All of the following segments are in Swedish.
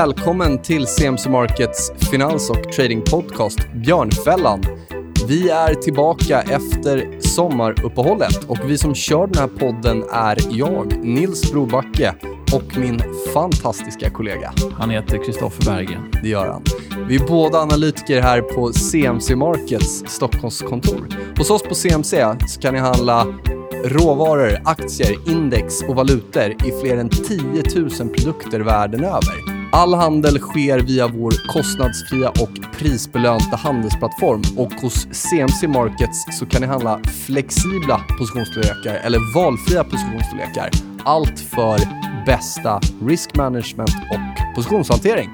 Välkommen till CMC Markets finans och trading podcast Björnfällan. Vi är tillbaka efter sommaruppehållet och vi som kör den här podden är jag, Nils Brobacke och min fantastiska kollega. Han heter Kristoffer Berggren. Det gör han. Vi är båda analytiker här på CMC Markets Stockholmskontor. Hos oss på CMC så kan ni handla råvaror, aktier, index och valutor i fler än 10 000 produkter världen över. All handel sker via vår kostnadsfria och prisbelönta handelsplattform och hos CMC Markets så kan ni handla flexibla positionsstorlekar eller valfria positionsstorlekar. Allt för bästa risk management och positionshantering.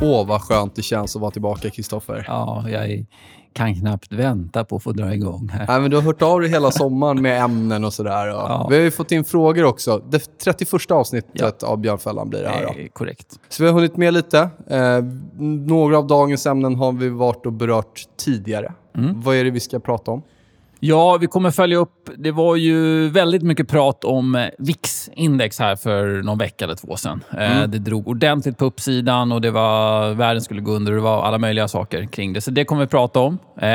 Åh, vad skönt det känns att vara tillbaka, Kristoffer. Ja, jag kan knappt vänta på att få dra igång här. Nej, men du har hört av dig hela sommaren med ämnen och sådär. Ja. Vi har ju fått in frågor också. Det 31 avsnittet ja. av Björnfällan blir det här. Då. Eh, korrekt. Så vi har hunnit med lite. Eh, några av dagens ämnen har vi varit och berört tidigare. Mm. Vad är det vi ska prata om? Ja, vi kommer följa upp. Det var ju väldigt mycket prat om eh, VIX-index här för någon vecka eller två sedan. Eh, mm. Det drog ordentligt på uppsidan och det var, världen skulle gå under. Det var alla möjliga saker kring det. Så det kommer vi prata om. Eh,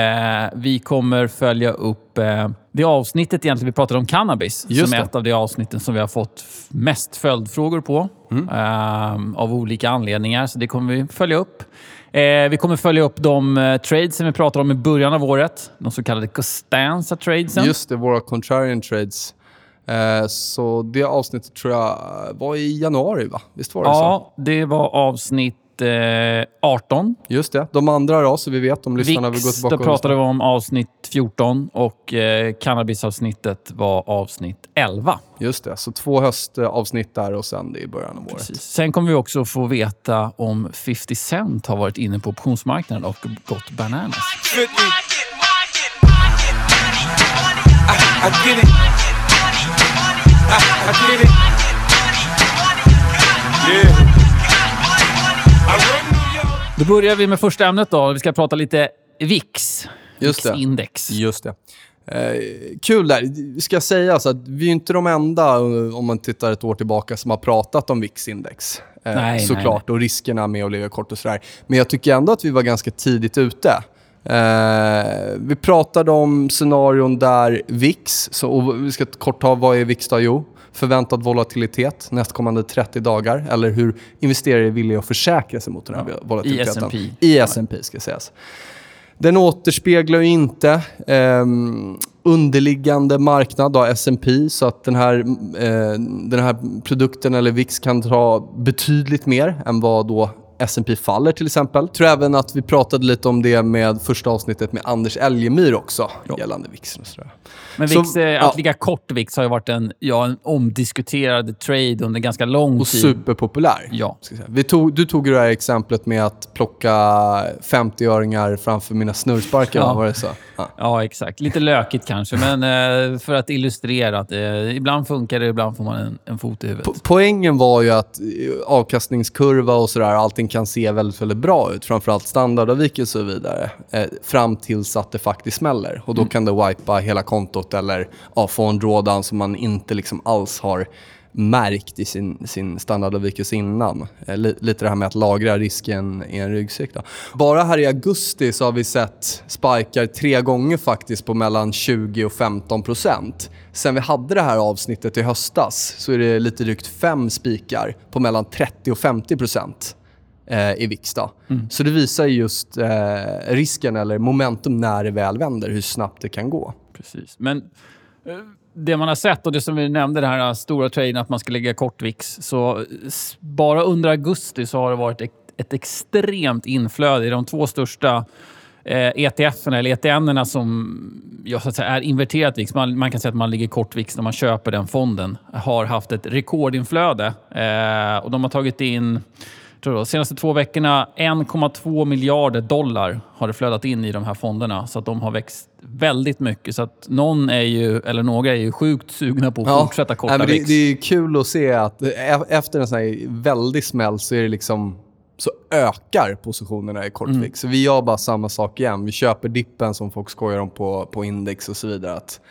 vi kommer följa upp det avsnittet egentligen vi pratade om cannabis. Just som är ett av de avsnitten som vi har fått mest följdfrågor på. Mm. Av olika anledningar. Så det kommer vi följa upp. Eh, vi kommer följa upp de eh, trades som vi pratade om i början av året. De så kallade Costanza tradesen. Just det, våra contrarian trades. Eh, så det avsnittet tror jag var i januari, va? Visst var det ja, så? Ja, det var avsnitt 18. Eh, Just det. De andra då, så vi vet om lyssnarna vill gå tillbaka då pratade vi om avsnitt 14 och eh, cannabisavsnittet var avsnitt 11. Just det. Så två höstavsnitt där och sen det i början av Precis. året. Sen kommer vi också få veta om 50 Cent har varit inne på optionsmarknaden och gått bananas. I, I get it. I, I get it. Yeah. Då börjar vi med första ämnet. då. Vi ska prata lite VIX. VIX-index. Just det. Eh, kul där. Ska säga så att vi är inte de enda, eh, om man tittar ett år tillbaka, som har pratat om VIX-index. Eh, nej, såklart. Nej, nej. Och riskerna med att ligga kort och sådär. Men jag tycker ändå att vi var ganska tidigt ute. Eh, vi pratade om scenarion där VIX, så, och vi ska kort ta vad är VIX då? Jo, förväntad volatilitet nästkommande 30 dagar eller hur investerare är villiga att försäkra sig mot den här ja, volatiliteten. I S&P. I S&P ska sägas. Den återspeglar ju inte eh, underliggande marknad, då, S&P så att den här, eh, den här produkten eller VIX kan ta betydligt mer än vad då S&P faller till exempel. Jag tror även att vi pratade lite om det med första avsnittet med Anders Elgemyr också, ja. gällande VIX. Och sådär. Men VIX, så, eh, att ja. ligga kort VIX har ju varit en, ja, en omdiskuterad trade under ganska lång och tid. Och superpopulär. Ja. Vi tog, du tog det här exemplet med att plocka 50-öringar framför mina snurrsparkar, ja. var det så? Ja. ja. exakt. Lite lökigt kanske, men eh, för att illustrera att eh, ibland funkar det, ibland får man en, en fot i huvudet. Po poängen var ju att eh, avkastningskurva och sådär, allting kan se väldigt, väldigt bra ut. Framförallt standardavvikelse och så vidare. Eh, fram tills att det faktiskt smäller. Och då mm. kan det wipa hela kontot eller ja, få en drawdown som man inte liksom alls har märkt i sin, sin standardavvikelse innan. Eh, lite det här med att lagra risken i en ryggsäck. Då. Bara här i augusti så har vi sett spikar tre gånger faktiskt på mellan 20 och 15 procent. Sen vi hade det här avsnittet i höstas så är det lite drygt fem spikar på mellan 30 och 50 procent eh, i VIX. Mm. Så det visar just eh, risken eller momentum när det väl vänder, hur snabbt det kan gå. Precis. Men det man har sett och det som vi nämnde, den här stora traden att man ska lägga kort VIX. Så bara under augusti så har det varit ett, extremt inflöde i de två största eh, ETFerna, eller ETN som ja, så att säga, är inverterat VIX. Man, man, kan säga att man ligger kort VIX när man köper den fonden. Har haft ett rekordinflöde eh, och de har tagit in tror jag, senaste två veckorna 1,2 miljarder dollar har det flödat in i de här fonderna. Så att de har växt väldigt mycket. Så att någon är ju, eller några är ju sjukt sugna på att ja. fortsätta korta Nej, det, det, är kul att se att efter en sån här väldig smäll så är det liksom så ökar positionerna i kortfix. Mm. Så vi gör bara samma sak igen. Vi köper dippen som folk skojar om på, på index och så vidare. Att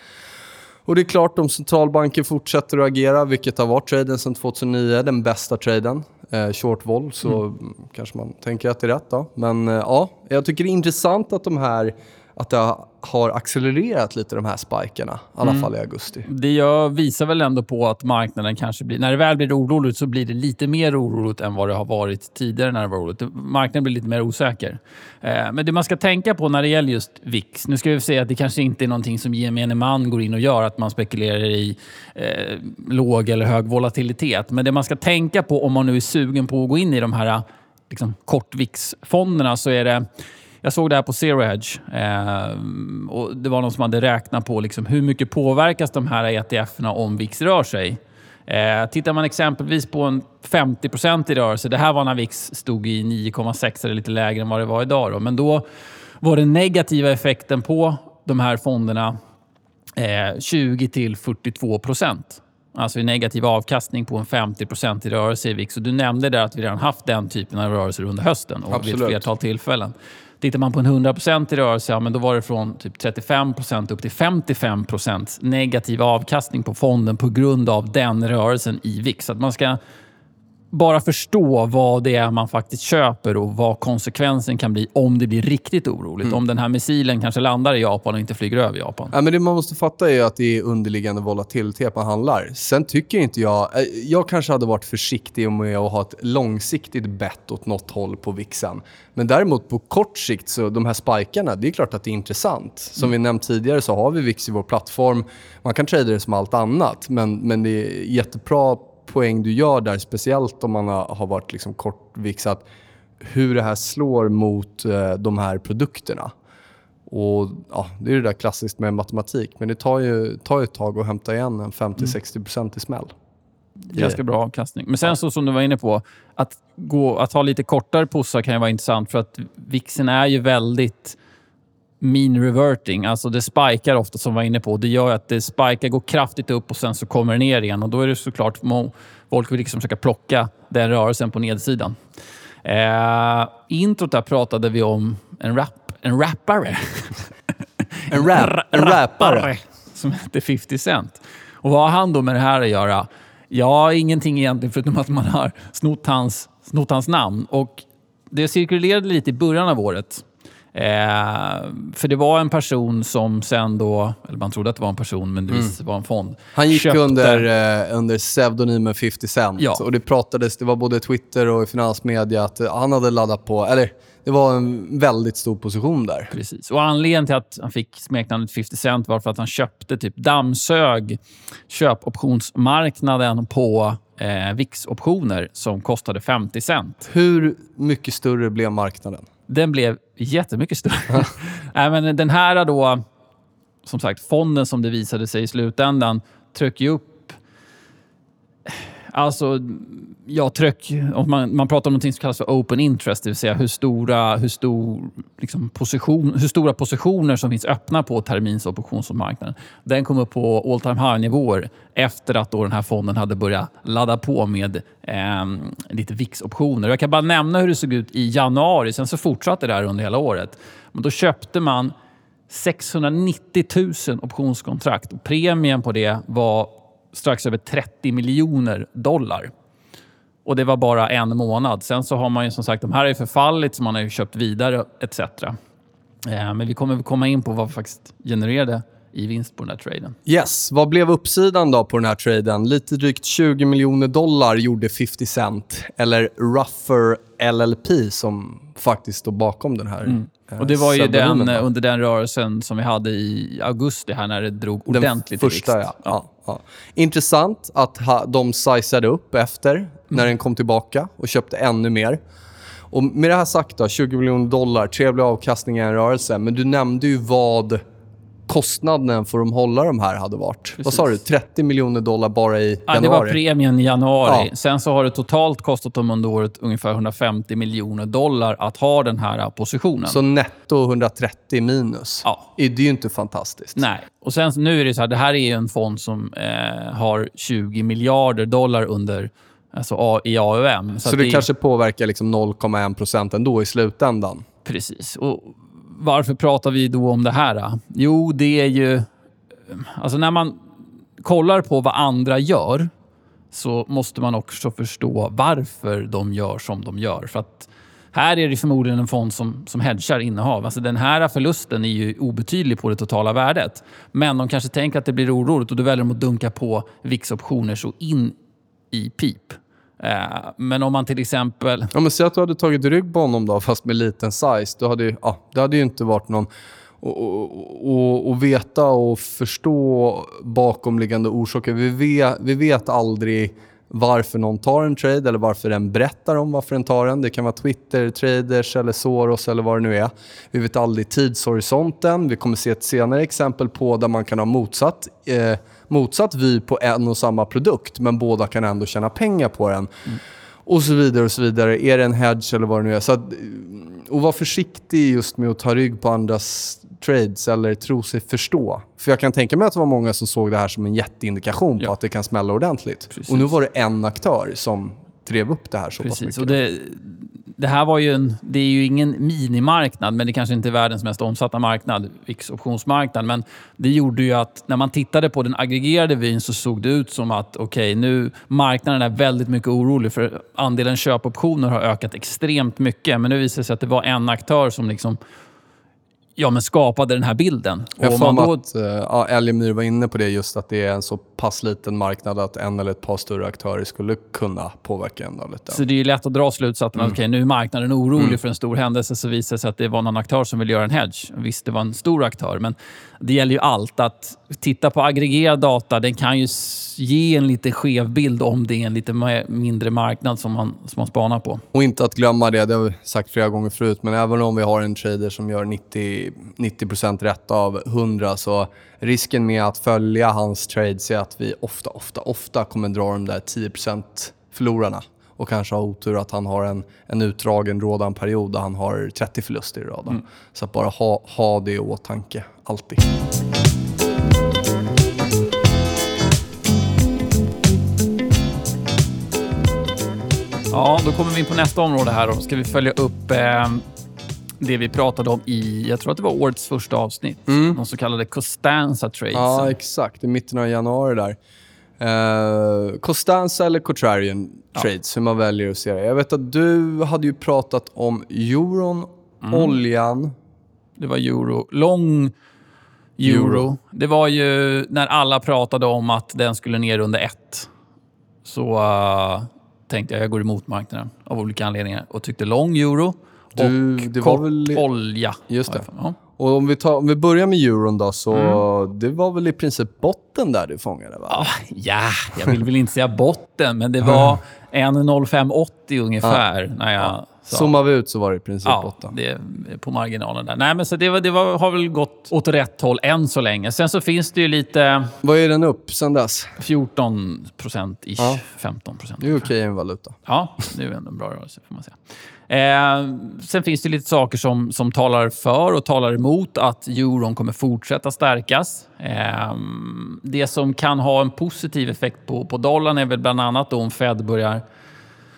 Och det är klart, om centralbanker fortsätter att agera, vilket har varit traden sedan 2009, den bästa traden, eh, short vol, så mm. kanske man tänker att det är rätt. Då. Men eh, ja, jag tycker det är intressant att de här att det har accelererat lite de här spikerna, i alla mm. fall i augusti. Det jag visar väl ändå på att marknaden kanske blir... När det väl blir oroligt så blir det lite mer oroligt än vad det har varit tidigare när det var oroligt. Marknaden blir lite mer osäker. Eh, men det man ska tänka på när det gäller just VIX, nu ska vi säga att det kanske inte är någonting som gemene man går in och gör, att man spekulerar i eh, låg eller hög volatilitet. Men det man ska tänka på om man nu är sugen på att gå in i de här liksom, kort VIX-fonderna så är det jag såg det här på Zero Hedge. Eh, och det var någon som hade räknat på liksom hur mycket påverkas de här ETF-erna om VIX rör sig. Eh, tittar man exempelvis på en 50 i rörelse, det här var när VIX stod i 9,6 eller lite lägre än vad det var idag. Då. Men då var den negativa effekten på de här fonderna eh, 20 till 42 procent. Alltså i negativ avkastning på en 50 i rörelse i VIX. Och du nämnde där att vi redan haft den typen av rörelser under hösten och vid ett flertal tillfällen. Tittar man på en 100% i rörelse, ja, men då var det från typ 35% upp till 55% negativ avkastning på fonden på grund av den rörelsen i VIX. Så att man ska bara förstå vad det är man faktiskt köper och vad konsekvensen kan bli om det blir riktigt oroligt. Mm. Om den här missilen kanske landar i Japan och inte flyger över Japan. Ja, men det man måste fatta är att det är underliggande volatilitet man handlar. Sen tycker inte jag... Eh, jag kanske hade varit försiktig med att ha ett långsiktigt bett åt något håll på VIXen. Men däremot på kort sikt, så de här spikarna, det är klart att det är intressant. Som mm. vi nämnt tidigare så har vi VIX i vår plattform. Man kan trada det som allt annat, men, men det är jättebra poäng du gör där, speciellt om man har varit liksom kortvixat, hur det här slår mot eh, de här produkterna. Och ja, Det är det där klassiskt med matematik, men det tar ju, tar ett tag att hämta igen en 50-60% i smäll. Ganska bra avkastning. Men sen så som du var inne på, att, gå, att ha lite kortare pussar kan ju vara intressant för att VIXen är ju väldigt mean reverting. Alltså det spikar ofta som vi var inne på. Det gör att det spikar, går kraftigt upp och sen så kommer det ner igen. Och Då är det såklart folk vill liksom försöka plocka den rörelsen på nedsidan. Eh, introt där pratade vi om en, rap, en rappare. en, rap, en rappare. Som heter 50 Cent. Och Vad har han då med det här att göra? Ja, ingenting egentligen förutom att man har snott hans, snott hans namn. Och Det cirkulerade lite i början av året Eh, för det var en person som sen då, eller man trodde att det var en person, men det mm. var en fond. Han gick köpte... under, eh, under pseudonymen 50 Cent. Ja. Och det pratades, det var både Twitter och finansmedia, att han hade laddat på, eller det var en väldigt stor position där. Precis. Och Anledningen till att han fick smeknamnet 50 Cent var för att han köpte, typ dammsög köpoptionsmarknaden på eh, VIX-optioner som kostade 50 cent. Hur mycket större blev marknaden? Den blev jättemycket större. Nej, men den här då, som sagt, fonden som det visade sig i slutändan tryck ju upp Alltså, jag tryck, man, man pratar om något som kallas för open interest, det vill säga hur stora, hur stor, liksom position, hur stora positioner som finns öppna på termins och optionsmarknaden. Den kom upp på all time high-nivåer efter att då den här fonden hade börjat ladda på med eh, lite VIX-optioner. Jag kan bara nämna hur det såg ut i januari, sen så fortsatte det här under hela året. Men då köpte man 690 000 optionskontrakt och premien på det var strax över 30 miljoner dollar. Och det var bara en månad. Sen så har man ju som sagt, de här är förfallit, så man har ju köpt vidare etc. Eh, men vi kommer komma in på vad vi faktiskt genererade i vinst på den här traden. Yes, vad blev uppsidan då på den här traden? Lite drygt 20 miljoner dollar gjorde 50 Cent, eller Ruffer LLP som faktiskt står bakom den här mm. Eh, och Det var ju den, under den rörelsen som vi hade i augusti här när det drog ordentligt den första, ja. ja ja. Intressant att ha, de sizade upp efter mm. när den kom tillbaka och köpte ännu mer. Och Med det här sagt, då, 20 miljoner dollar, trevlig avkastning i en rörelse. Men du nämnde ju vad kostnaden för att hålla de här hade varit. Precis. Vad sa du? 30 miljoner dollar bara i januari? Ja, det var premien i januari. Ja. Sen så har det totalt kostat dem under året ungefär 150 miljoner dollar att ha den här positionen. Så netto 130 minus. Ja. Det är ju inte fantastiskt. Nej. Och sen nu är det så här, det här är en fond som eh, har 20 miljarder dollar under alltså i AUM. Så, så det, det kanske påverkar liksom 0,1 procent ändå i slutändan? Precis. Och varför pratar vi då om det här? Jo, det är ju... Alltså när man, kollar på vad andra gör så måste man också förstå varför de gör som de gör. För att här är det förmodligen en fond som, som hedgar innehav. Alltså den här förlusten är ju obetydlig på det totala värdet. Men de kanske tänker att det blir oroligt och då väljer de att dunka på VIX-optioner så in i pip. Eh, men om man till exempel... Ja, men säg att du hade tagit rygg på honom då, fast med liten size. Då hade ju, ja, det hade ju inte varit någon... Och, och, och veta och förstå bakomliggande orsaker. Vi vet, vi vet aldrig varför någon tar en trade eller varför den berättar om varför den tar den. Det kan vara Twitter, traders eller Soros eller vad det nu är. Vi vet aldrig tidshorisonten. Vi kommer se ett senare exempel på där man kan ha motsatt, eh, motsatt vy på en och samma produkt men båda kan ändå tjäna pengar på den. Mm. Och så vidare och så vidare. Är det en hedge eller vad det nu är. Så att, och var försiktig just med att ta rygg på andras trades eller tro sig förstå. För jag kan tänka mig att det var många som såg det här som en jätteindikation ja. på att det kan smälla ordentligt. Precis. Och nu var det en aktör som drev upp det här så Precis. pass mycket. Och det, det här var ju en, det är ju ingen minimarknad, men det kanske inte är världens mest omsatta marknad, VIX optionsmarknad. Men det gjorde ju att när man tittade på den aggregerade vyn så såg det ut som att okej, okay, nu marknaden är väldigt mycket orolig för andelen köpoptioner har ökat extremt mycket. Men nu visar det sig att det var en aktör som liksom ja, men skapade den här bilden. Jag får då... att uh, ja, Elimir var inne på det, just att det är en så pass liten marknad att en eller ett par större aktörer skulle kunna påverka ändå lite. Så det är lätt att dra slutsatsen mm. att okay, nu är marknaden orolig mm. för en stor händelse, så visar det sig att det var någon aktör som ville göra en hedge. Visst, det var en stor aktör, men det gäller ju allt. Att titta på aggregerad data, den kan ju ge en lite skev bild om det är en lite mindre marknad som man, som man spanar på. Och inte att glömma det, det har vi sagt flera gånger förut, men även om vi har en trader som gör 90, 90% rätt av 100 så risken med att följa hans trades är att vi ofta, ofta, ofta kommer dra de där 10 förlorarna och kanske ha otur att han har en, en utdragen rådan period där han har 30 förluster i rad. Mm. Så bara ha, ha det i åtanke, alltid. Ja, då kommer vi in på nästa område här och ska vi följa upp eh, det vi pratade om i, jag tror att det var årets första avsnitt. Mm. De så kallade Costanza Trades. Ja, exakt. I mitten av januari där. Eh, Costanza eller Contrarian ja. Trades, hur man väljer att se det. Jag vet att du hade ju pratat om euron, mm. oljan. Det var euro. Lång euro. euro. Det var ju när alla pratade om att den skulle ner under ett. Så uh, tänkte jag jag går emot marknaden av olika anledningar och tyckte lång euro du, och det kort var väl... olja. Just det. Ja. Och om vi, tar, om vi börjar med euron då, så mm. det var väl i princip botten där du fångade? Va? Ah, ja, jag vill väl inte säga botten, men det var 1,0580 ungefär. Ja. När jag så. Zoomar vi ut så var det i princip ja, botten. det på marginalen där. Nej, men så det, var, det var, har väl gått åt rätt håll än så länge. Sen så finns det ju lite... Vad är den upp sen dess? 14 procent, ja. 15 procent. Det är okej i en valuta. Ja, det är ändå en bra rörelse får man säga. Eh, sen finns det lite saker som, som talar för och talar emot att euron kommer fortsätta stärkas. Eh, det som kan ha en positiv effekt på, på dollarn är väl bland annat om Fed börjar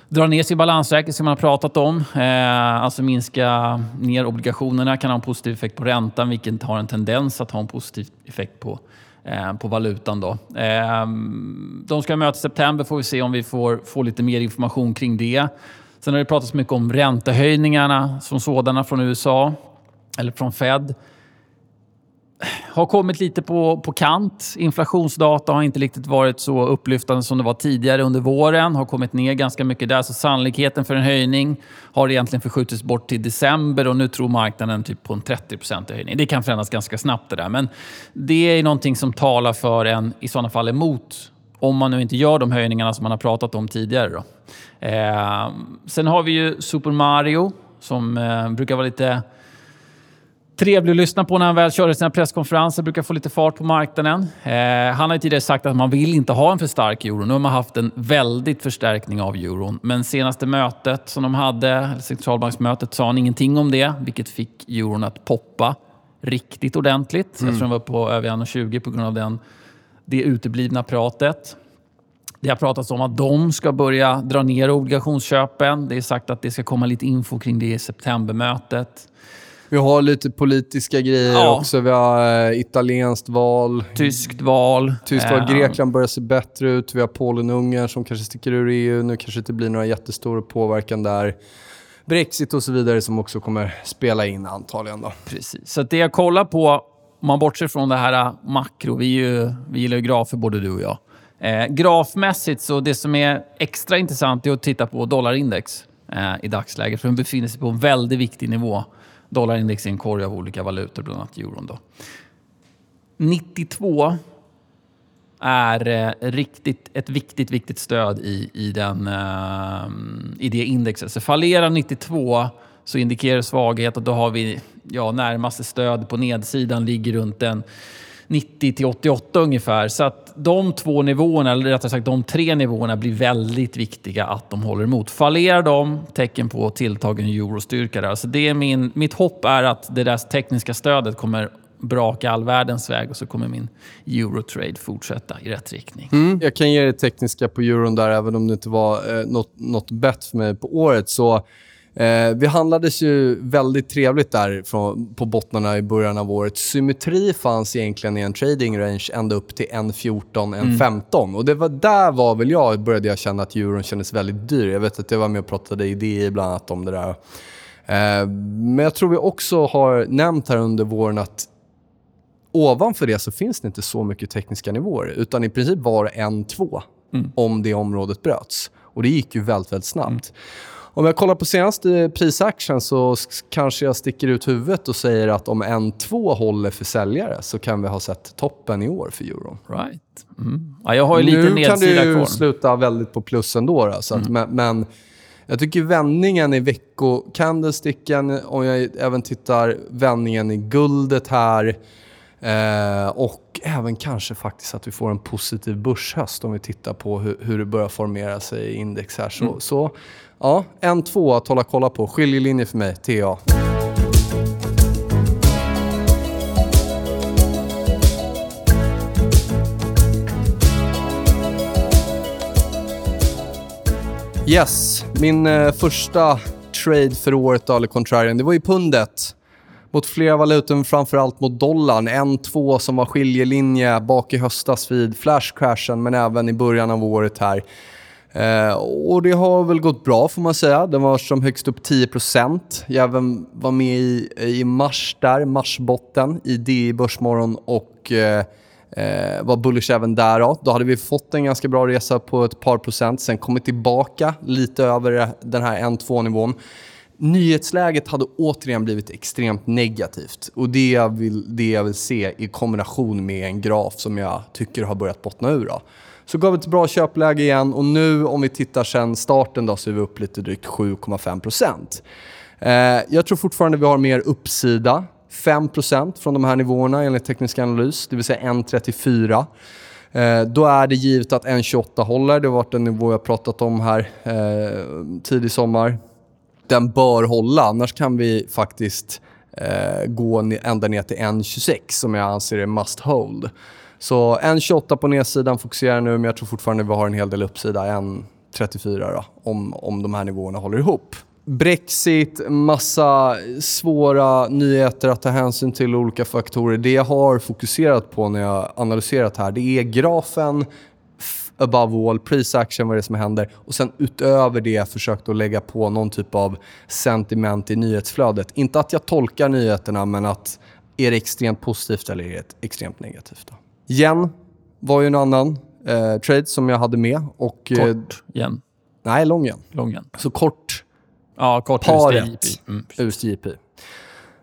dra ner sin balansräkning som man har pratat om. Eh, alltså minska ner obligationerna kan ha en positiv effekt på räntan vilket har en tendens att ha en positiv effekt på, eh, på valutan. Då. Eh, de ska mötas i september, får vi se om vi får, får lite mer information kring det. Sen har det pratats mycket om räntehöjningarna som sådana från USA, eller från Fed. Har kommit lite på, på kant. Inflationsdata har inte riktigt varit så upplyftande som det var tidigare under våren. Har kommit ner ganska mycket där. Så sannolikheten för en höjning har egentligen förskjutits bort till december och nu tror marknaden typ på en 30% höjning. Det kan förändras ganska snabbt det där. Men det är någonting som talar för en, i sådana fall emot om man nu inte gör de höjningarna som man har pratat om tidigare. Då. Eh, sen har vi ju Super Mario som eh, brukar vara lite trevlig att lyssna på när han väl kör sina presskonferenser. Brukar få lite fart på marknaden. Eh, han har tidigare sagt att man vill inte ha en för stark euro. Nu har man haft en väldigt förstärkning av euron. Men senaste mötet som de hade, centralbanksmötet, sa han ingenting om det. Vilket fick euron att poppa riktigt ordentligt. Mm. Jag tror den var på över 1,20 på grund av den, det uteblivna pratet. Det har pratats om att de ska börja dra ner obligationsköpen. Det är sagt att det ska komma lite info kring det i septembermötet. Vi har lite politiska grejer Ja. också. Vi har eh, italienskt val. Tyskt val. Tyst val. Eh, Grekland börjar se bättre ut. Vi har Polen och Ungern som kanske sticker ur EU. Nu kanske det inte blir några jättestora påverkan där. Brexit och så vidare som också kommer spela in antagligen. Då. Precis. Så det jag kollar på, om man bortser från det här äh, makro, vi, ju, vi gillar ju grafer både du och jag. Eh, grafmässigt, så det som är extra intressant är att titta på dollarindex eh, i dagsläget. För den befinner sig på en väldigt viktig nivå. Dollarindex är en korg av olika valutor, bland annat euron. Då. 92 är eh, riktigt, ett viktigt, viktigt stöd i, i, den, eh, i det indexet. Så fallerar 92 så indikerar det svaghet och då har vi ja, närmaste stöd på nedsidan ligger runt en 90 till 88 ungefär. Så att de två nivåerna, eller rättare sagt de tre nivåerna, blir väldigt viktiga att de håller emot. Fallerar de, tecken på tilltagen eurostyrka där. Så det är min, mitt hopp är att det där tekniska stödet kommer braka all världens väg och så kommer min Eurotrade fortsätta i rätt riktning. Mm, jag kan ge det tekniska på euron där, även om det inte var eh, något, något bett för mig på året. Så, eh, vi handlades ju väldigt trevligt där från, på bottnarna i början av året. Symmetri fanns egentligen i en trading range ända upp till 1.14, 1.15. Och det var där var väl jag började jag känna att euron kändes väldigt dyr. Jag vet att jag var med och pratade i DI bland annat om det där. Eh, men jag tror vi också har nämnt här under våren att ovanför det så finns det inte så mycket tekniska nivåer. Utan i princip var det en, två om det området bröts. Och det gick ju väldigt, väldigt snabbt. Om jag kollar på senaste prisaction så kanske jag sticker ut huvudet och säger att om en, två håller för säljare så kan vi ha sett toppen i år för euron. Right. Mm. Ja, jag har ju lite nu kan det nedsida ju kvar. sluta väldigt på plus ändå. Då, så att, men, men jag tycker vändningen i veckocandlesticken, om jag även tittar vändningen i guldet här eh, och även kanske faktiskt att vi får en positiv börshöst om vi tittar på hur, hur det börjar formera sig i index här. Så, så ja, en, två att hålla kolla på. Skiljelinje för mig, TA. Yes, min eh, första trade för året, eller contrarian, det var ju pundet. Mot flera valutor, men framförallt mot dollarn. En, två som var skiljelinje bak i höstas vid flashcrashen, men även i början av året här. Eh, och det har väl gått bra får man säga. Den var som högst upp 10%. Jag även var med i, i mars där, marsbotten i DI Börsmorgon och eh, eh, var bullish även där. Då. då hade vi fått en ganska bra resa på ett par procent, sen kommit tillbaka lite över den här 1-2 nivån. Nyhetsläget hade återigen blivit extremt negativt. Och det jag, vill, det jag vill se i kombination med en graf som jag tycker har börjat bottna ur. Då. Så gav vi ett bra köpläge igen och nu om vi tittar sen starten då, så är vi upp lite drygt 7,5%. Eh, jag tror fortfarande vi har mer uppsida. 5% från de här nivåerna enligt teknisk analys, det vill säga 1,34. Eh, då är det givet att 1,28 håller. Det har varit en nivå jag pratat om här eh, tidig sommar. Den bör hålla, annars kan vi faktiskt eh, gå ända ner till 1,26 som jag anser är must hold. Så 1,28 på nedsidan fokuserar nu, men jag tror fortfarande vi har en hel del uppsida. 1,34 då, om, om de här nivåerna håller ihop. Brexit, massa svåra nyheter att ta hänsyn till, olika faktorer. Det jag har fokuserat på när jag analyserat här, det är grafen, above all, action, vad det är som händer. Och sen utöver det försökt att lägga på någon typ av sentiment i nyhetsflödet. Inte att jag tolkar nyheterna, men att är det extremt positivt eller är det extremt negativt? Då? Yen var ju en annan eh, trade som jag hade med. Och, eh, Kort igen. nej, lång yen. Lång igen. Så kort Ja, kort Paret. Mm. USDJP.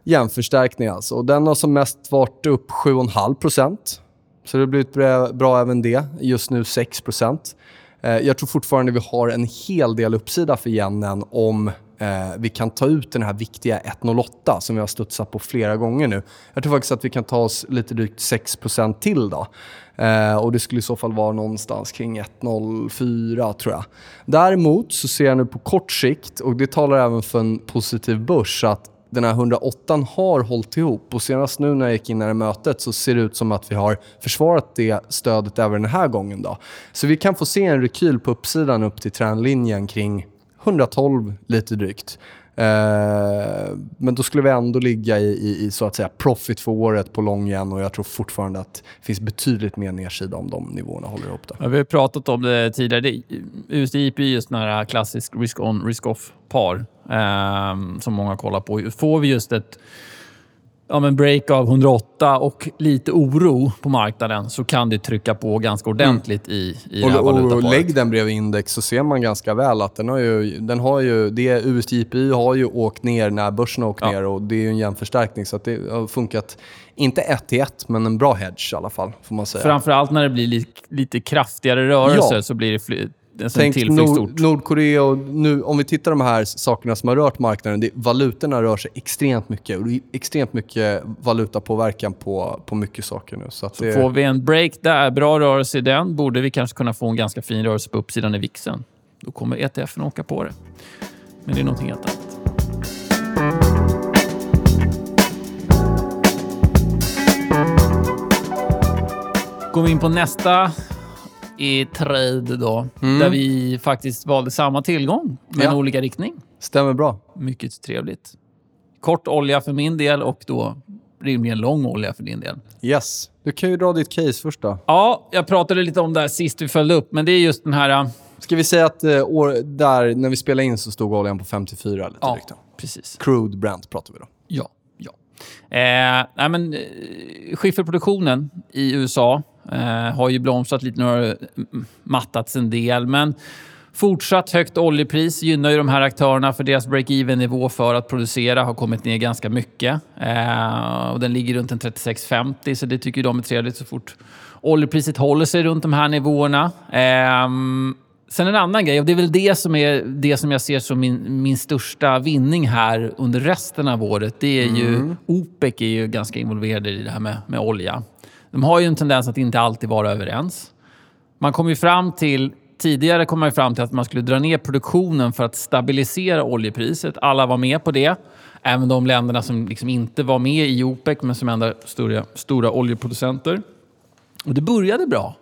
Jämförstärkning alltså. Och den har som mest varit upp 7,5 så det har blivit bra, bra även det. Just nu 6 eh, Jag tror fortfarande vi har en hel del uppsida för yenen om eh, vi kan ta ut den här viktiga 1,08 som vi har studsat på flera gånger nu. Jag tror faktiskt att vi kan ta oss lite drygt 6% till då. Eh, och det skulle i så fall vara någonstans kring 1,04 tror jag. Däremot så ser jag nu på kort sikt, och det talar även för en positiv börs, att den här 108 har hållit ihop. Och senast nu när jag gick in i det här mötet så ser det ut som att vi har försvarat det stödet även den här gången. Då. Så vi kan få se en rekyl på uppsidan upp till trendlinjen kring 112 lite drygt. Eh, men då skulle vi ändå ligga i, i, i så att säga profit för året på lång igen och jag tror fortfarande att det finns betydligt mer nedsida om de nivåerna håller ihop. Då. Ja, vi har pratat om det tidigare. Det, IP är just här klassisk risk-on, risk-off-par eh, som många kollar på. Får vi just ett ja, men break av 108 och lite oro på marknaden så kan det trycka på ganska ordentligt mm. i, i och, det här valutaparet. Och lägg den bredvid index så ser man ganska väl att den har ju... Den har ju det USDPI har ju åkt ner när börsen har åkt ja. ner och det är ju en jämn förstärkning. Så det har funkat, inte ett till ett, men en bra hedge i alla fall. Får man säga. Framförallt när det blir lite, lite kraftigare rörelser ja. så blir det Tänk Nord, Nordkorea och nu, om vi tittar på de här sakerna som har rört marknaden. Det, valutorna rör sig extremt mycket och det är extremt mycket valutapåverkan på, på mycket saker nu. Så, så det... får vi en break där, bra rörelse i den, borde vi kanske kunna få en ganska fin rörelse på uppsidan i VIXen. Då kommer ETFen åka på det. Men det är någonting helt annat. Går vi in på nästa i trade då, mm. där vi faktiskt valde samma tillgång, men ja. olika riktning. Stämmer bra. Mycket trevligt. Kort olja för min del och då rimligen lång olja för din del. Yes. Du kan ju dra ditt case först då. Ja, jag pratade lite om det här sist vi följde upp, men det är just den här... Äh, Ska vi säga att eh, år, där, när vi spelade in så stod oljan på 54 lite ja, drygt. precis. Crude Brent pratar vi då. Ja. ja. Eh, nej, men, eh, skifferproduktionen i USA Eh, har ju blomstrat lite, nu har mattats en del. Men fortsatt högt oljepris gynnar ju de här aktörerna för deras break-even-nivå för att producera har kommit ner ganska mycket. Eh, och den ligger runt en 36,50 så det tycker de är trevligt så fort oljepriset håller sig runt de här nivåerna. Eh, Sen en annan grej, och det är väl det som, är det som jag ser som min, min största vinning här under resten av året. Det är ju, mm. OPEC är ju ganska involverade i det här med, med olja. De har ju en tendens att inte alltid vara överens. Man kom ju fram till, tidigare kom man ju fram till att man skulle dra ner produktionen för att stabilisera oljepriset. Alla var med på det. Även de länderna som liksom inte var med i OPEC, men som ändå är stora, stora oljeproducenter. Och det började bra.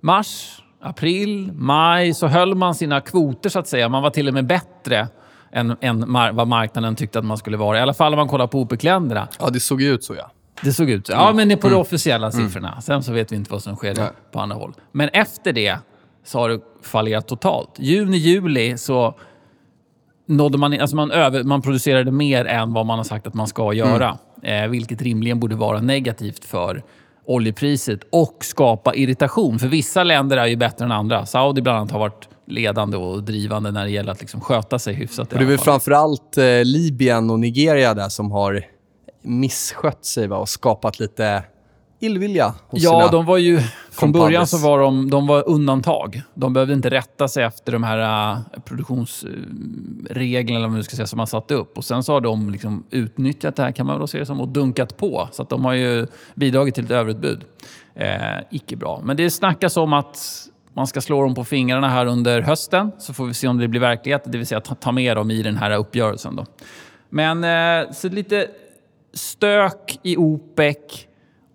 Mars, april, maj så höll man sina kvoter så att säga. Man var till och med bättre än, än vad marknaden tyckte att man skulle vara. I alla fall om man kollar på OPEC-länderna. Ja, det såg ju ut så ja. Det såg ut så. Ja, men det är på mm. de officiella mm. siffrorna. Sen så vet vi inte vad som sker Nej. på andra håll. Men efter det så har det fallerat totalt. Juni, juli så nådde man... Alltså man, över, man producerade mer än vad man har sagt att man ska göra. Mm. Eh, vilket rimligen borde vara negativt för oljepriset och skapa irritation. För vissa länder är ju bättre än andra. Saudi bland annat har varit ledande och drivande när det gäller att liksom sköta sig hyfsat. det är väl framförallt eh, Libyen och Nigeria där som har misskött sig va? och skapat lite illvilja hos Ja, sina de var ju... Från början så var de, de var undantag. De behövde inte rätta sig efter de här uh, produktionsreglerna eller ska säga, som man satte upp. Och Sen så har de liksom utnyttjat det här, kan man väl se det som, och dunkat på. Så att de har ju bidragit till ett överutbud. Eh, icke bra. Men det snackas om att man ska slå dem på fingrarna här under hösten. Så får vi se om det blir verklighet, det vill säga ta, ta med dem i den här uppgörelsen. Då. Men eh, så lite stök i OPEC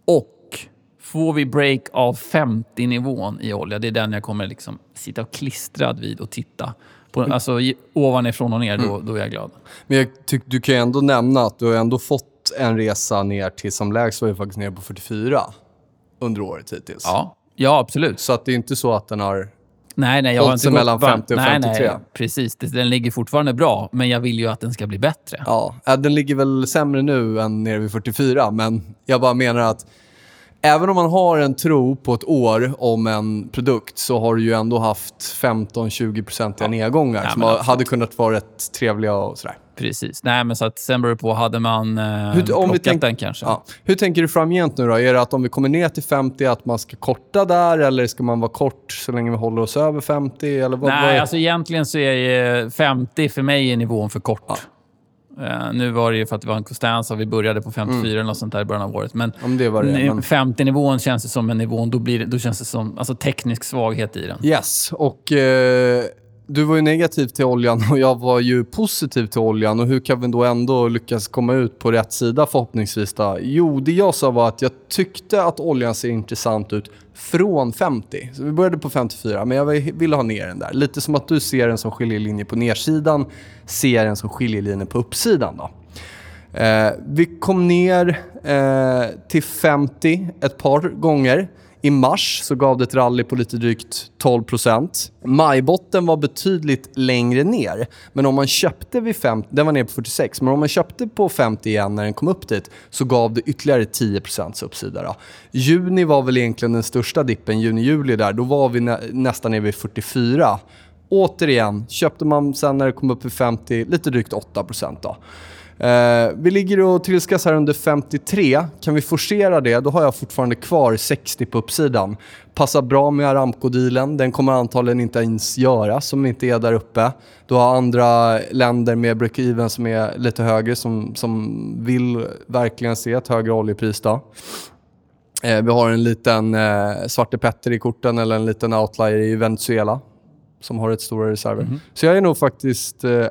och får vi break av 50-nivån i olja. Det är den jag kommer liksom sitta klistrad vid och titta på. Alltså ovanifrån och ner, då, mm. då är jag glad. Men jag tyck, du kan ju ändå nämna att du har ändå fått en resa ner till, som lägst var ju faktiskt ner på 44 under året hittills. Ja, ja absolut. Så att det är inte så att den har Nej, nej. Jag har inte mellan 50 och nej, 53. Nej, precis. Den ligger fortfarande bra, men jag vill ju att den ska bli bättre. Ja, den ligger väl sämre nu än nere vid 44, men jag bara menar att även om man har en tro på ett år om en produkt så har du ju ändå haft 15-20% ja. nedgångar ja, som hade kunnat vara rätt trevliga och sådär. Precis. Nej, men så att sen beror det på. Hade man eh, Hur, om plockat tänk, den kanske? Ja. Hur tänker du framgent nu då? Är det att om vi kommer ner till 50 att man ska korta där eller ska man vara kort så länge vi håller oss över 50? Eller vad, Nej, vad är... alltså egentligen så är 50 för mig är nivån för kort. Ja. Uh, nu var det ju för att det var en Costanza och vi började på 54 mm. eller något sånt där i början av året. Men, det var det, men... 50-nivån känns det som en nivå, då, blir det, då känns det som alltså, teknisk svaghet i den. Yes, och uh, du var ju negativ till oljan och jag var ju positiv till oljan. Och Hur kan vi då ändå lyckas komma ut på rätt sida förhoppningsvis? Då? Jo, det jag sa var att jag tyckte att oljan ser intressant ut från 50. Så vi började på 54, men jag ville ha ner den där. Lite som att du ser den som skiljelinje på nedsidan, ser den som skiljelinje på uppsidan. Då. Eh, vi kom ner eh, till 50 ett par gånger. I mars så gav det ett rally på lite drygt 12% Majbotten var betydligt längre ner. Men om man köpte vid 50, den var ner på 46, men om man köpte på 50 igen när den kom upp dit så gav det ytterligare 10% uppsida. Då. Juni var väl egentligen den största dippen, juni-juli där. Då var vi nä nästan nere vid 44. Återigen, köpte man sen när det kom upp vid 50, lite drygt 8 då. Eh, vi ligger och trilskas här under 53. Kan vi forcera det, då har jag fortfarande kvar 60 på uppsidan. Passar bra med Aramco-dealen. Den kommer antagligen inte ens göras som inte är där uppe. Du har andra länder med break-even som är lite högre som, som vill verkligen se ett högre oljepris. Då. Eh, vi har en liten eh, Svarte Petter i korten eller en liten outlier i Venezuela som har ett stora reserver. Mm -hmm. Så jag är nog faktiskt eh, eh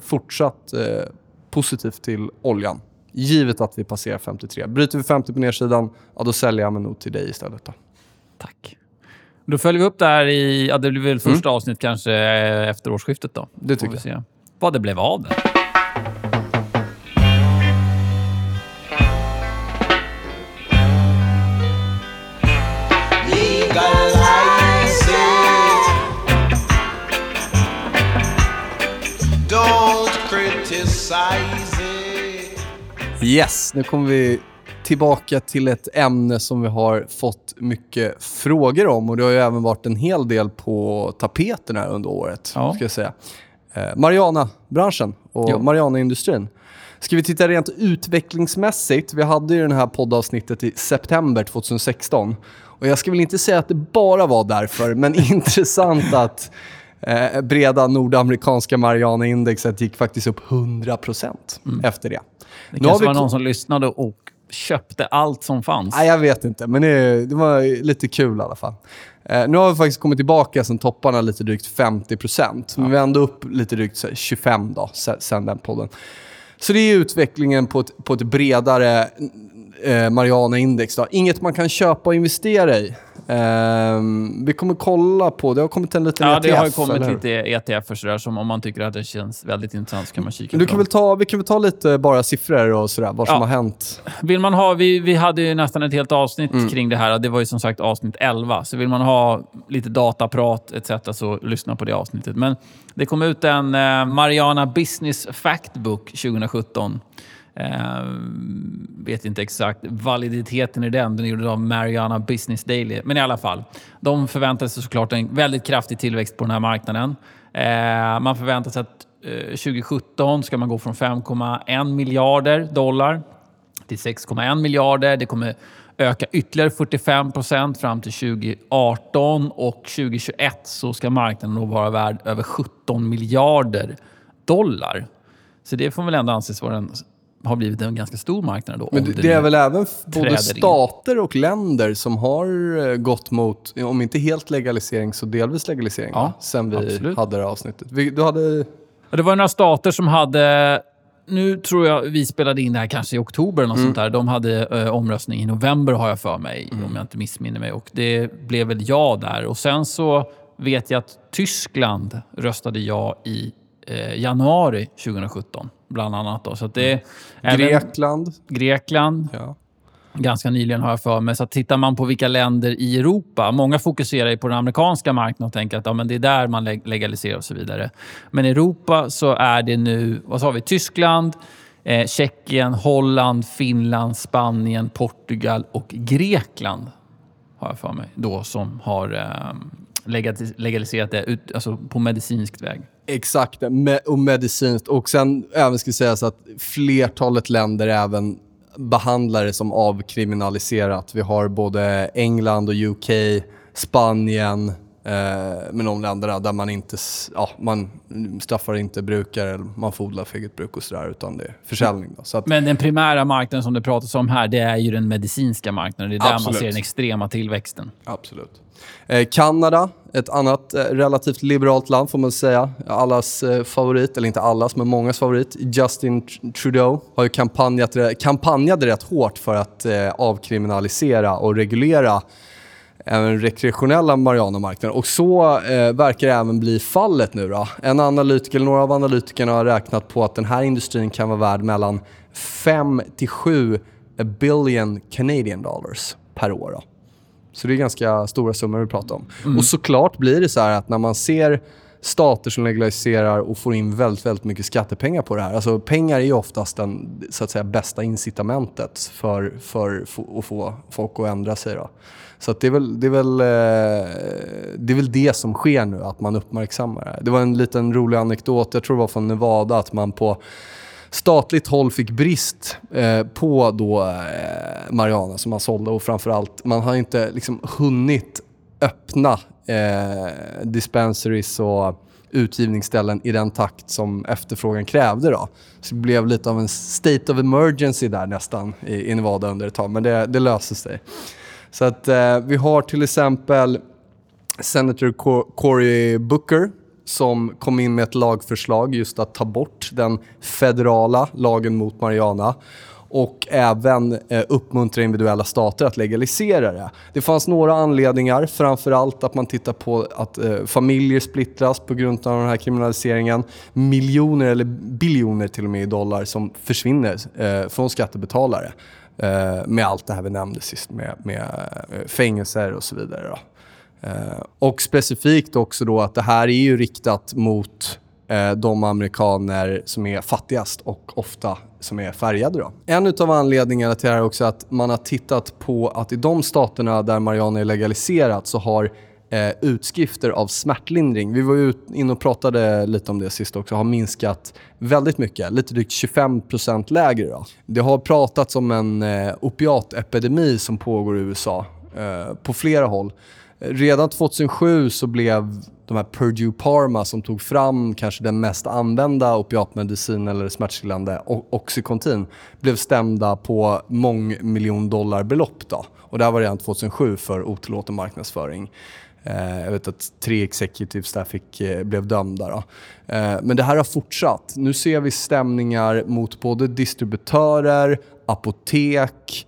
fortsatt eh, positivt till oljan. Givet att vi passerar 53. Bryter vi 50 på nedsidan, ja, då säljer jag mig nog till dig istället. Då. Tack. Då följer vi upp det här i... Ja, det blir väl första mm. avsnitt kanske efter årsskiftet. då. Det tycker jag. Vad det blev av det. Yes, nu kommer vi tillbaka till ett ämne som vi har fått mycket frågor om. Och Det har ju även varit en hel del på tapeten här under året. Ja. Ska jag säga. Eh, Mariana-branschen och Mariana-industrin. Ska vi titta rent utvecklingsmässigt? Vi hade ju det här poddavsnittet i september 2016. Och Jag ska väl inte säga att det bara var därför, men intressant att eh, breda nordamerikanska Mariana-indexet gick faktiskt upp 100% mm. efter det. Det kanske var någon som lyssnade och köpte allt som fanns. Nej, jag vet inte, men det, det var lite kul i alla fall. Eh, nu har vi faktiskt kommit tillbaka sen topparna lite drygt 50 procent. Men vi är ändå upp lite drygt 25 då, sen den podden. Så det är utvecklingen på ett, på ett bredare eh, Mariana-index. Inget man kan köpa och investera i. Um, vi kommer kolla på, det har kommit en liten ja, ETF. Ja, det har kommit lite ETF sådär, som om man tycker att det känns väldigt intressant så kan man kika du kan väl ta, Vi kan väl ta lite bara siffror och sådär, vad ja. som har hänt. Vill man ha, vi, vi hade ju nästan ett helt avsnitt mm. kring det här. Det var ju som sagt avsnitt 11. Så vill man ha lite dataprat etc. så lyssna på det avsnittet. Men det kom ut en eh, Mariana Business Factbook 2017. Eh, vet inte exakt validiteten i den. Den är gjord av Mariana Business Daily. Men i alla fall, de förväntar sig såklart en väldigt kraftig tillväxt på den här marknaden. Eh, man förväntar sig att eh, 2017 ska man gå från 5,1 miljarder dollar till 6,1 miljarder. Det kommer öka ytterligare 45 procent fram till 2018 och 2021 så ska marknaden då vara värd över 17 miljarder dollar. Så det får väl ändå anses vara den har blivit en ganska stor marknad. Då, Men det, det är väl även både stater in. och länder som har eh, gått mot, om inte helt legalisering, så delvis legalisering. Ja, sen vi absolut. hade det här avsnittet. du hade... Det var några stater som hade... Nu tror jag vi spelade in det här kanske i oktober eller något mm. sånt där. De hade ö, omröstning i november har jag för mig, mm. om jag inte missminner mig. Och det blev väl ja där. Och sen så vet jag att Tyskland röstade ja i eh, januari 2017 bland annat. Då. Så det är Grekland. Grekland. Ja. Ganska nyligen har jag för mig. Så tittar man på vilka länder i Europa. Många fokuserar på den amerikanska marknaden och tänker att ja, men det är där man legaliserar och så vidare. Men i Europa så är det nu, vad sa vi, Tyskland, eh, Tjeckien, Holland, Finland, Spanien, Portugal och Grekland. Har jag för mig. Då som har eh, legaliserat det ut, alltså på medicinsk väg. Exakt, och medicinskt. Och sen även ska sägas att flertalet länder även behandlar det som avkriminaliserat. Vi har både England och UK, Spanien, med de länderna där man inte ja, man straffar inte brukare, man får odla för eget bruk och sådär, utan det är försäljning. Då. Så att, Men den primära marknaden som det pratas om här, det är ju den medicinska marknaden. Det är där absolut. man ser den extrema tillväxten. Absolut. Eh, Kanada, ett annat eh, relativt liberalt land får man säga. Allas eh, favorit, eller inte allas, men mångas favorit. Justin Trudeau har ju kampanjat, kampanjade rätt hårt för att avkriminalisera och reglera även rekreationella Mariana-marknaden. Och så eh, verkar det även bli fallet nu. Då. En analytiker, några av analytikerna har räknat på att den här industrin kan vara värd mellan 5 till 7 billion Canadian dollars per år. Då. Så det är ganska stora summor vi pratar om. Mm. Och såklart blir det så att när man ser stater som legaliserar och får in väldigt, väldigt mycket skattepengar på det här. Alltså pengar är ju oftast den så att säga, bästa incitamentet för, för, för att få folk att ändra sig. Då. Så det, är väl, det, är väl, eh, det är väl det som sker nu, att man uppmärksammar det här. Det var en liten rolig anekdot, jag tror det var från Nevada, att man på statligt håll fick brist eh, på då, eh, Mariana som man sålde och framförallt, man har inte liksom hunnit öppna eh, dispensaries och utgivningsställen i den takt som efterfrågan krävde. Då. Så det blev lite av en state of emergency där nästan i, i Nevada under ett tag, men det, det löste sig. Så att eh, vi har till exempel Senator Cory Booker som kom in med ett lagförslag just att ta bort den federala lagen mot marijuana och även eh, uppmuntra individuella stater att legalisera det. Det fanns några anledningar, framförallt att man tittar på att eh, familjer splittras på grund av den här kriminaliseringen. Miljoner eller biljoner till och med i dollar som försvinner eh, från skattebetalare. Eh, med allt det här vi nämnde sist med, med eh, fängelser och så vidare. Då. Eh, och specifikt också då att det här är ju riktat mot eh, de amerikaner som är fattigast och ofta som är färgade. Då. En av anledningarna till det här är också att man har tittat på att i de staterna där marijuana är legaliserat så har eh, utskrifter av smärtlindring, vi var ju inne och pratade lite om det sist också, har minskat väldigt mycket. Lite drygt 25% lägre. Då. Det har pratats om en eh, opiatepidemi som pågår i USA eh, på flera håll. Redan 2007 så blev de här Purdue Parma som tog fram kanske den mest använda opiatmedicinen eller smärtstillande, Oxycontin, blev stämda på mångmiljondollarbelopp. Då. Och det här var redan 2007 för otillåten marknadsföring. Eh, jag vet att tre executives där fick, eh, blev dömda. Då. Eh, men det här har fortsatt. Nu ser vi stämningar mot både distributörer, apotek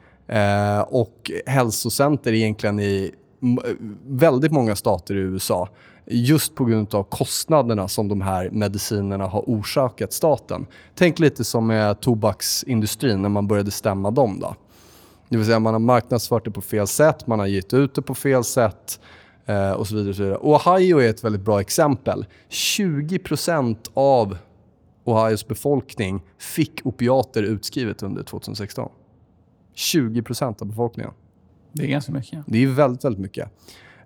och hälsocenter egentligen i väldigt många stater i USA just på grund av kostnaderna som de här medicinerna har orsakat staten. Tänk lite som med tobaksindustrin när man började stämma dem. Då. Det vill säga man har marknadsfört det på fel sätt, man har gett ut det på fel sätt eh, och så vidare. Och så vidare. Ohio är ett väldigt bra exempel. 20% av Ohios befolkning fick opiater utskrivet under 2016. 20% av befolkningen. Det är ganska mycket. Det är väldigt, väldigt mycket.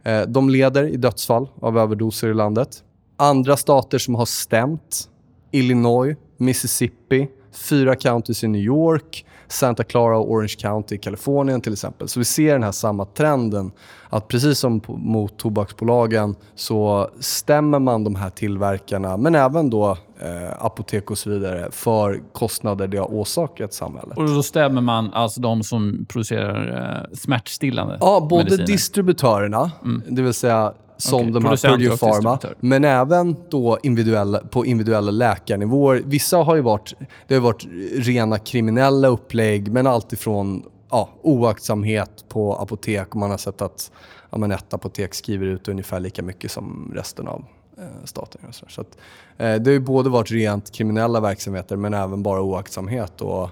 Eh, de leder i dödsfall av överdoser i landet. Andra stater som har stämt, Illinois, Mississippi, fyra counties i New York, Santa Clara och Orange County i Kalifornien till exempel. Så vi ser den här samma trenden. Att precis som mot tobaksbolagen så stämmer man de här tillverkarna, men även då eh, apotek och så vidare, för kostnader det har orsakat samhället. Och då stämmer man alltså de som producerar eh, smärtstillande Ja, både mediciner. distributörerna, mm. det vill säga som okay. de här Purdue. Men även då individuella, på individuella läkarnivåer. Vissa har ju varit, det har varit rena kriminella upplägg, men alltifrån ja, oaktsamhet på apotek. man har sett att ja, men ett apotek skriver ut ungefär lika mycket som resten av eh, staten. Så att, eh, det har ju både varit rent kriminella verksamheter, men även bara oaktsamhet. Och,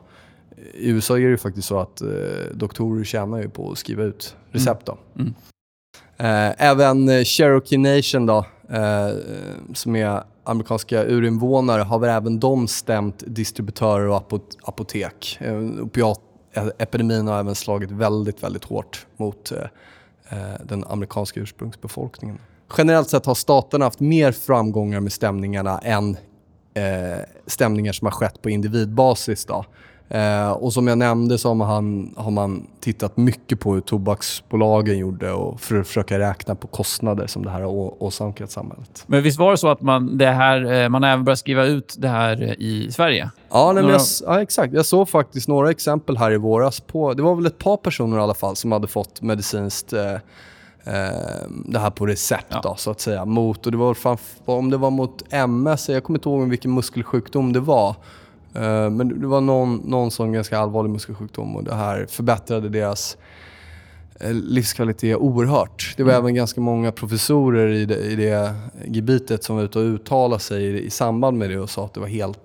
i USA är det faktiskt så att eh, doktorer tjänar ju på att skriva ut recept. Då. Mm. Mm. Även Cherokee Nation då, som är amerikanska urinvånare har väl även de stämt distributörer och apot apotek. Opiatepidemin har även slagit väldigt, väldigt hårt mot den amerikanska ursprungsbefolkningen. Generellt sett har staterna haft mer framgångar med stämningarna än stämningar som har skett på individbasis. Då. Eh, och som jag nämnde så har man, har man tittat mycket på hur tobaksbolagen gjorde och för att försöka räkna på kostnader som det här har åsamkat samhället. Men visst var det så att man, det här, eh, man även började skriva ut det här i Sverige? Ja, nej, jag, ja, exakt. Jag såg faktiskt några exempel här i våras. på... Det var väl ett par personer i alla fall som hade fått medicinskt eh, eh det här på recept ja. då, så att säga. Mot, och det var, om det var mot MS, jag kommer inte ihåg vilken muskelsjukdom det var. Eh, men det var någon, någon sån ganska allvarlig muskelsjukdom och det här förbättrade deras eh, livskvalitet oerhört. Det var mm. även ganska många professorer i det, i det gebitet som var ute och uttalade sig i, i samband med det och sa att det var helt,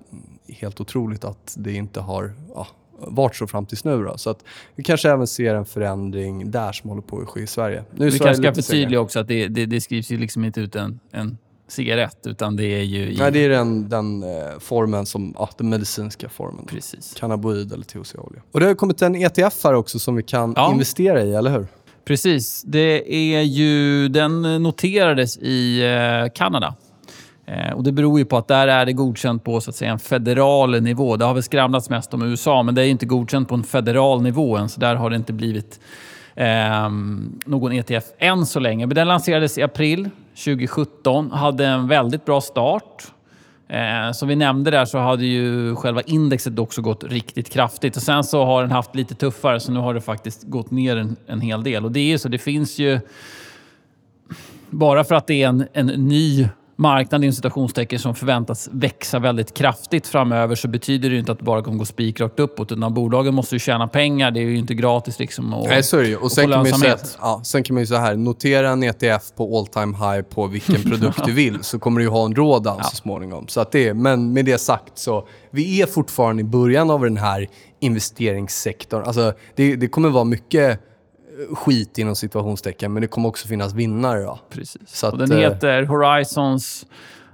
helt otroligt att det inte har ja, varit så fram tills nu. Då. Så att vi kanske även ser en förändring där som håller på att ske i Sverige. Nu vi kanske ska förtydliga också att det, det, det, skrivs ju liksom inte ut en, en cigarett, utan det är ju... I... Nej, det är den, den eh, formen som, ja, den medicinska formen. Precis. Cannaboid eller THC-olja. Och det har kommit en ETF här också som vi kan ja. investera i, eller hur? Precis. Det är ju, den noterades i eh, Kanada. Eh, och Det beror ju på att där är det godkänt på så att säga, en federal nivå. Det har väl skramlats mest om USA, men det är inte godkänt på en federal nivå än, så där har det inte blivit eh, någon ETF än så länge. Men den lanserades i april 2017, hade en väldigt bra start. Eh, som vi nämnde där så hade ju själva indexet också gått riktigt kraftigt. Och Sen så har den haft lite tuffare, så nu har det faktiskt gått ner en, en hel del. Och det är ju så, det finns ju... Bara för att det är en, en ny marknad i citationstecken som förväntas växa väldigt kraftigt framöver så betyder det inte att det bara kommer gå spikrakt uppåt. Utan bolagen måste ju tjäna pengar. Det är ju inte gratis liksom att Nej, så är det ju. Och sen, kan säga, ja, sen kan man ju så här, notera en ETF på all time high på vilken produkt du vill så kommer du ju ha en rådan ja. så småningom. Så att det, men med det sagt så, vi är fortfarande i början av den här investeringssektorn. Alltså, det, det kommer vara mycket skit inom situationstecken, men det kommer också finnas vinnare. Då. Precis. Att, den eh, heter Horizons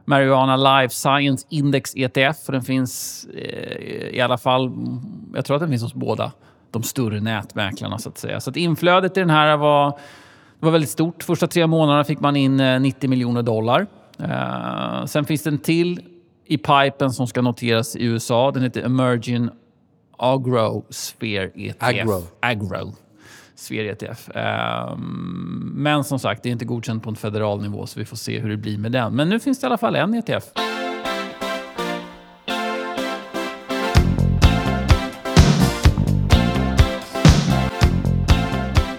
Marijuana Life Science Index ETF. Och den finns eh, i alla fall, jag tror att den finns hos båda de större nätmäklarna så att säga. Så att inflödet i den här var, var väldigt stort. Första tre månaderna fick man in 90 eh, miljoner dollar. Sen finns det en till i pipen som ska noteras i USA. Den heter Emerging Agro Sphere ETF. Agro. Agro. Sverige ETF. Ehm, men som sagt, det är inte godkänt på en federal nivå så vi får se hur det blir med den. Men nu finns det i alla fall en ETF.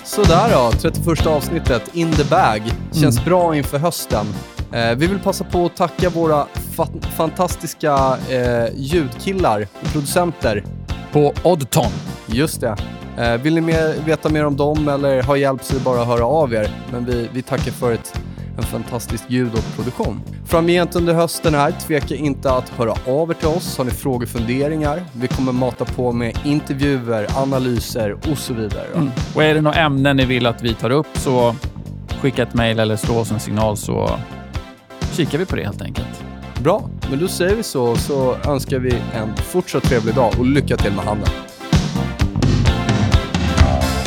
Sådär då, 31 avsnittet, in the bag. Känns mm. bra inför hösten. Eh, vi vill passa på att tacka våra fa fantastiska eh, ljudkillar och producenter. På Oddton. Just det. Eh, vill ni mer, veta mer om dem eller ha hjälp så är det bara att höra av er. Men vi, vi tackar för ett, en fantastisk ljud och produktion. Framgent under hösten här, tveka inte att höra av er till oss. Har ni frågor, funderingar? Vi kommer mata på med intervjuer, analyser och så vidare. Mm. Och är det några ämnen ni vill att vi tar upp så skicka ett mejl eller slå oss en signal så kikar vi på det helt enkelt. Bra, men då säger vi så så önskar vi en fortsatt trevlig dag och lycka till med handeln.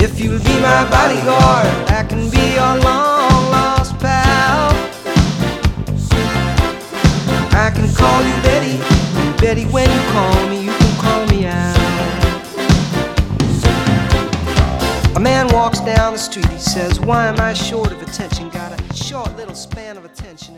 If you'll be my bodyguard, I can be your long lost pal. I can call you Betty, Betty, when you call me, you can call me out. A man walks down the street, he says, Why am I short of attention? Got a short little span of attention.